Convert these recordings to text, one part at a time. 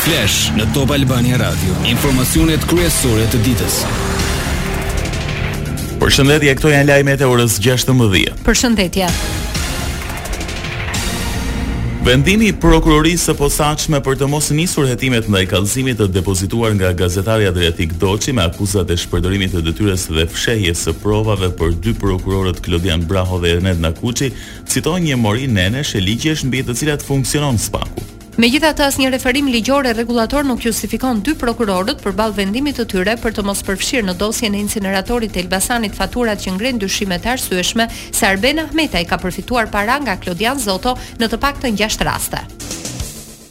Flash në Top Albania Radio, informacionet kryesore të ditës. Përshëndetje, këto janë lajmet e orës 16:00. Përshëndetje. Vendimi i prokurorisë së posaçme për të mos nisur hetimet ndaj kallëzimit të depozituar nga gazetari Adriatik Doçi me akuzat e shpërdorimit të detyrës dhe fshehjes së provave për dy prokurorët Klodian Braho dhe Ened Nakuçi, citon një mori nenesh e ligjesh mbi të cilat funksionon SPAKU. Megjithatë, asnjë referim ligjor e rregullator nuk justifikon dy prokurorët përballë vendimit të tyre për të mos përfshirë në dosjen e inceneratorit të Elbasanit faturat që ngrenë dyshime të arsyeshme se Arben Ahmetaj ka përfituar para nga Klodian Zoto në të paktën gjashtë raste.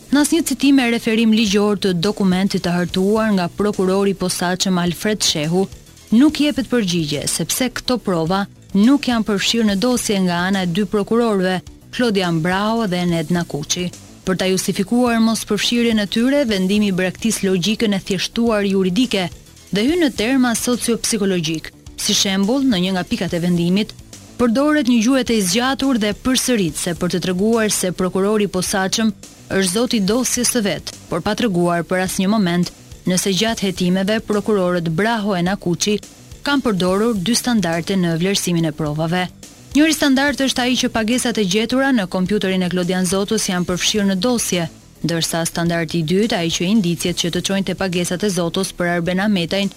Në asnjë citim e referim ligjor të dokumentit të hartuar nga prokurori i posaçëm Alfred Shehu, Nuk jepet përgjigje se pse këto prova nuk janë përfshirë në dosje nga ana e dy prokurorëve, Klodian Braho dhe Ened Nakuçi. Për ta justifikuar mospërfshirjen e tyre, vendimi braktis logjikën e thjeshtuar juridike dhe hyn në terma socio-psikologjikë. Si shembull, në një nga pikat e vendimit, përdoret një gjuhë e tejzgjatur dhe përsëritëse për të treguar se prokurori i posaçëm është zot i dosjes së vet, por pa treguar për asnjë moment nëse gjatë hetimeve prokurorët Braho e Nakuçi kanë përdorur dy standarde në vlerësimin e provave. Njëri standard është ai që pagesat e gjetura në kompjuterin e Klodian Zotos janë përfshirë në dosje, ndërsa standardi i dytë ai që indiciet që të çojnë te pagesat e Zotos për Arben Ahmetajn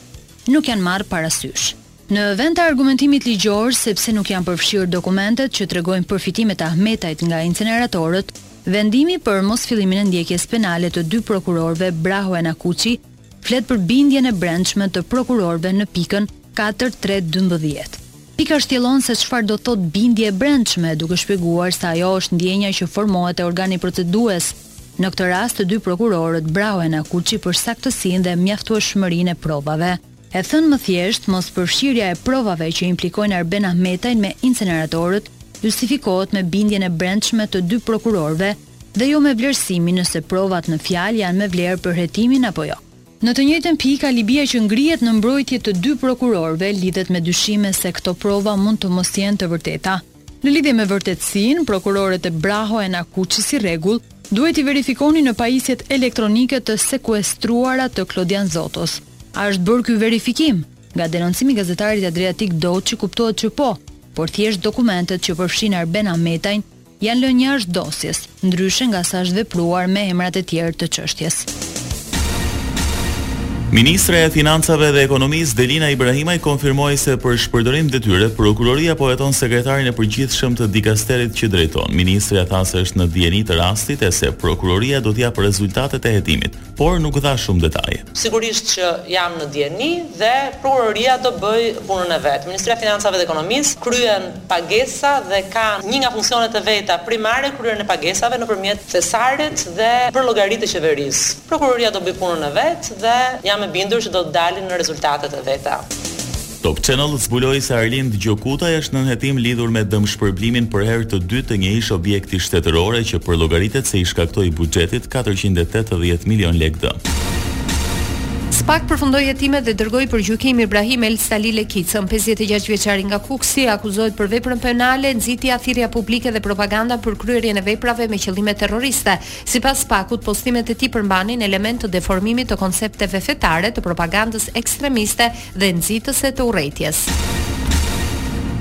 nuk janë marrë parasysh. Në vend të argumentimit ligjor se pse nuk janë përfshirë dokumentet që tregojnë përfitimet e Ahmetajt nga inceneratorët, vendimi për mosfillimin e ndjekjes penale të dy prokurorëve Braho e Nakuçi flet për bindjen e brendshme të prokurorëve në pikën katër tre dymbëdhjetë. Pika shtjellon se çfarë do të thotë bindje e brendshme, duke shpjeguar se ajo është ndjenja që formohet te organi procedues, në këtë rast te dy prokurorët Braho e Nakuçi për saktësinë dhe mjaftueshmërinë e provave. E thënë më thjesht, mospërfshirja e provave që implikojnë Arben Ahmetajn me inceneratorët, justifikohet me bindjen e brendshme të dy prokurorëve dhe jo me vlerësimin nëse provat në fjalë janë me vlerë për hetimin apo jo. Në të njëjtën pikë, alibia që ngrihet në mbrojtje të dy prokurorëve lidhet me dyshime se këto prova mund të mos jenë të vërteta. Në lidhje me vërtetësinë, prokurorët Braho e Nakuçi si rregull duhej t'i verifikonin në pajisjet elektronike të sekuestruara të Klodian Zotos. A është bërë ky verifikim? Nga denoncimi i gazetarit Adriatik Doçi kuptohet që po, por thjesht dokumentet që përfshijnë Arben Ahmetajn janë lënë jashtë dosjes. ndryshe nga sa është vepruar me emrat e tjerë të çështjes. Ministrja e Financave dhe Ekonomisë Delina Ibrahimaj konfirmoi se për shpërdorim detyre prokuroria po heton sekretarin e përgjithshëm të dikasterit që drejton. Ministrja tha se është në dijeni të rastit e se prokuroria do të japë rezultatet e hetimit. por nuk dha shumë detaje. Sigurisht që jam në dijeni dhe Prokuroria do bëjë punën e vet. Ministria e Financave dhe Ekonomisë kryen pagesa dhe ka një nga funksionet e veta primare kryerjen e pagesave nëpërmjet thesarit dhe për llogari të qeverisë. Prokuroria do bëjë punën e vet dhe jam e bindur që do të dalin rezultatet e veta. Top Channel zbuloi se Arlind Gjokutaj është nën hetim lidhur me dëmshpërblimin për herë të dytë të një ish-objekti shtetëror e që përllogaritet se i shkaktoi buxhetit katërqind e tetëdhjetë milionë lekë dëm. Spak përfundoi hetimet dhe dërgoi për gjykim Ibrahim El Sali Lekicën. Pesëdhjetë e gjashtë vjeçari nga Kukësi akuzohet për veprën penale Nxitja, thirrja publike dhe propaganda për kryerjen e veprave me qëllime terroriste. Sipas Spakut, postimet e tij përmbanin elementë të deformimit të koncepteve fetare, të propagandës ekstremiste dhe nxitëse të urrejtjes.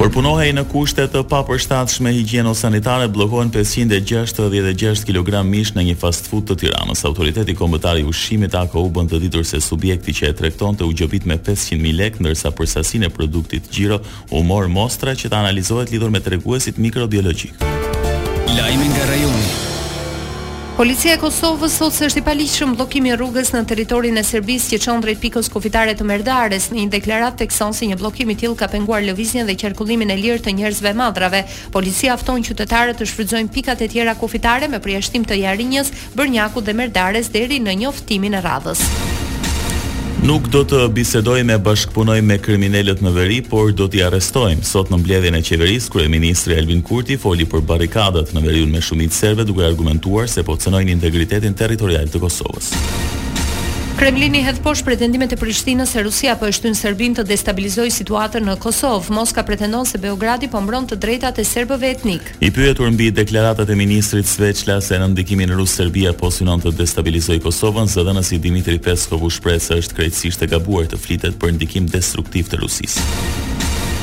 Përpunohej në kushte të papërshtatshme higjieno-sanitare, bllokohen pesëqind e gjashtëdhjetë e gjashtë kilogramë mish në një fast food të Tiranës. Autoriteti Kombëtar i Ushqimit, AKU, bën të ditur se subjekti që e tregtonte u gjobit me pesëqind mijë lekë, ndërsa për sasinë e produktit Gjiro U mor mostra që të analizohet lidhur me treguesit mikrobiologjikë. Lajme nga rajoni. Policia e Kosovës thotë se është i paligjshëm bllokimi i rrugës në territorin e Serbisë që çon drejt pikës kufitare të Merdares. Në një deklaratë thekson se një bllokim i tillë ka penguar lëvizjen dhe qarkullimin e lirë të njerëzve e mallrave. Policia fton qytetarët të shfrytëzojnë pikat e tjera kufitare me përjashtim të Jarinjës, Bërnjakut dhe Merdares deri në njoftimin e radhës. Nuk do të bisedojmë e bashkëpunojmë me kriminelët në veri, por do t'i arrestojmë. Sot në mbledhjen e qeverisë, kryeministri Albin Kurti foli për barrikadat në veriun me shumicë serbe duke argumentuar se po cënojnë integritetin territorial të Kosovës. Kremlini hedh poshtë pretendimet e Prishtinës se Rusia po e shtyn Serbinë të destabilizojë situatën në Kosovë. Moska pretendon se Beogradi po mbron të drejtat e serbëve etnik. I pyetur mbi deklaratat e ministrit Sveçla se nën ndikimin rus Serbia po synon të destabilizojë Kosovën, zëdhënësi Dimitri Peskov u shpreh se është krejtësisht e gabuar të flitet për ndikim destruktiv të Rusisë.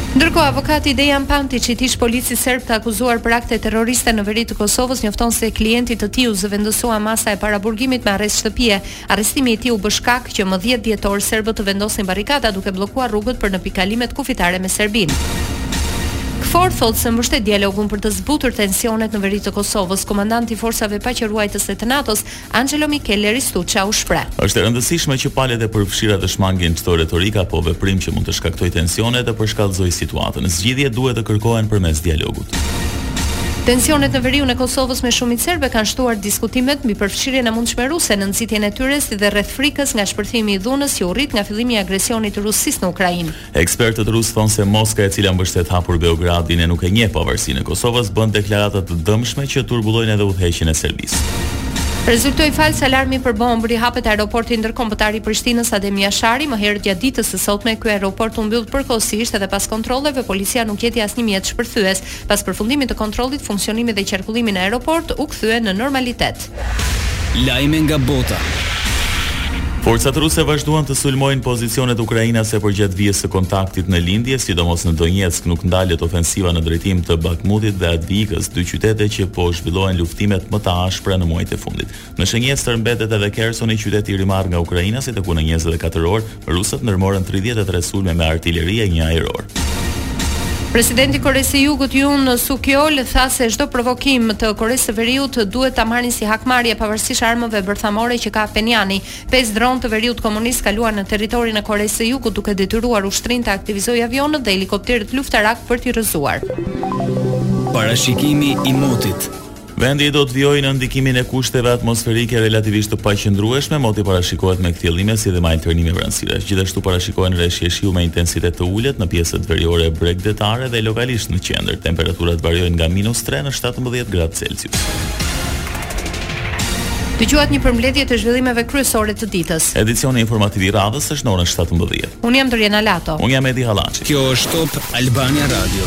Ndërkohë, avokati i Dejan Pantiçit, ish policit serb të akuzuar për akte terroriste në veri të Kosovës, njofton se klientit të tij iu zëvendësua masa e paraburgimit me arrest shtëpie. Arrestimi i tij u bë shkak që më dhjetë dhjetor serbët të vendosnin barrikada duke bllokuar rrugët për në pikëkalimet kufitare me Serbinë. KFOR thotë se mbështet dialogun për të zbutur tensionet në veri të Kosovës. Komandanti i Forcave Paqeruajtëse të NATO-s, Angelo Michele Ristuccia u shpreh. Është e rëndësishme që palët e përfshira të shmangin çdo retorikë apo veprim që mund të shkaktojë tensione dhe përshkallëzojë situatën. Zgjidhjet duhet të kërkohen përmes dialogut. Tensionet në veriun e Kosovës me shumicë serbe kanë shtuar diskutimet mbi përfshirjen e mundshme ruse në nxitjen e tyre si dhe rreth frikës nga shpërthimi i dhunës që u rrit nga fillimi i agresionit të Rusisë në Ukrainë. Ekspertët rusë thonë se Moska, e cila mbështet hapur Beogradin e nuk e njeh pavarësinë e Kosovës, bën deklarata të dëmshme që turbullojnë edhe udhëheqjen e Serbisë. Rezultoi fals alarmi për bombë, rihapet Aeroporti Ndërkombëtar i Prishtinës Adem Jashari, më herët gjatë ditës Sotme ky aeroport u mbyll përkohësisht dhe pas kontrolleve policia nuk gjeti asnjë mjet shpërthyes. Pas përfundimit të kontrollit funksionimi dhe qarkullimi në aeroport u kthye në normalitet. Lajme nga bota. Forcat ruse vazhduan të sulmojnë pozicionet ukrainase përgjatë vijës së kontaktit në lindje, sidomos në Donjeck nuk ndalet ofensiva në drejtim të Bakhmutit dhe Avdivkës, dy qytete që po zhvillohen luftimet më të ashpra në muajt e fundit. Në shënjestër mbetet edhe Kersoni, qytet i rimarrë nga ukrainasit e ku në njëzet e katër orë rusët ndërmorën tridhjetë e tre sulme me artileri e një ajror. Presidenti i Koresë së Jugut Yoon Suk Yeol tha se çdo provokim të Koresë së Veriut duhet ta marrin si hakmarrje pavarësisht armëve bërthamore që ka Pheniani. Pesë dronë të veriut komunist kaluan në territorin e Koresë së Jugut duke detyruar ushtrinë të aktivizojë avionët dhe helikopterët luftarakë për t'i rrëzuar. Parashikimi i motit. Vendi do të vijojë nën ndikimin e kushteve atmosferike relativisht të paqëndrueshme, moti parashikohet me kthjellime si dhe me alternime vranësirash. Gjithashtu parashikohen reshje shiu me intensitet të ulët në pjesët veriore e bregdetare dhe lokalisht në qendër. Temperaturat variojnë nga minus tre në shtatëmbëdhjetë gradë Celsius. Dëgjuat një përmbledhje të zhvillimeve kryesore të ditës. Edicioni informativ i radhës është në orën 17. Unë jam Doriana Lato. Unë jam Edi Hallaçi. Kjo është Top Albania Radio.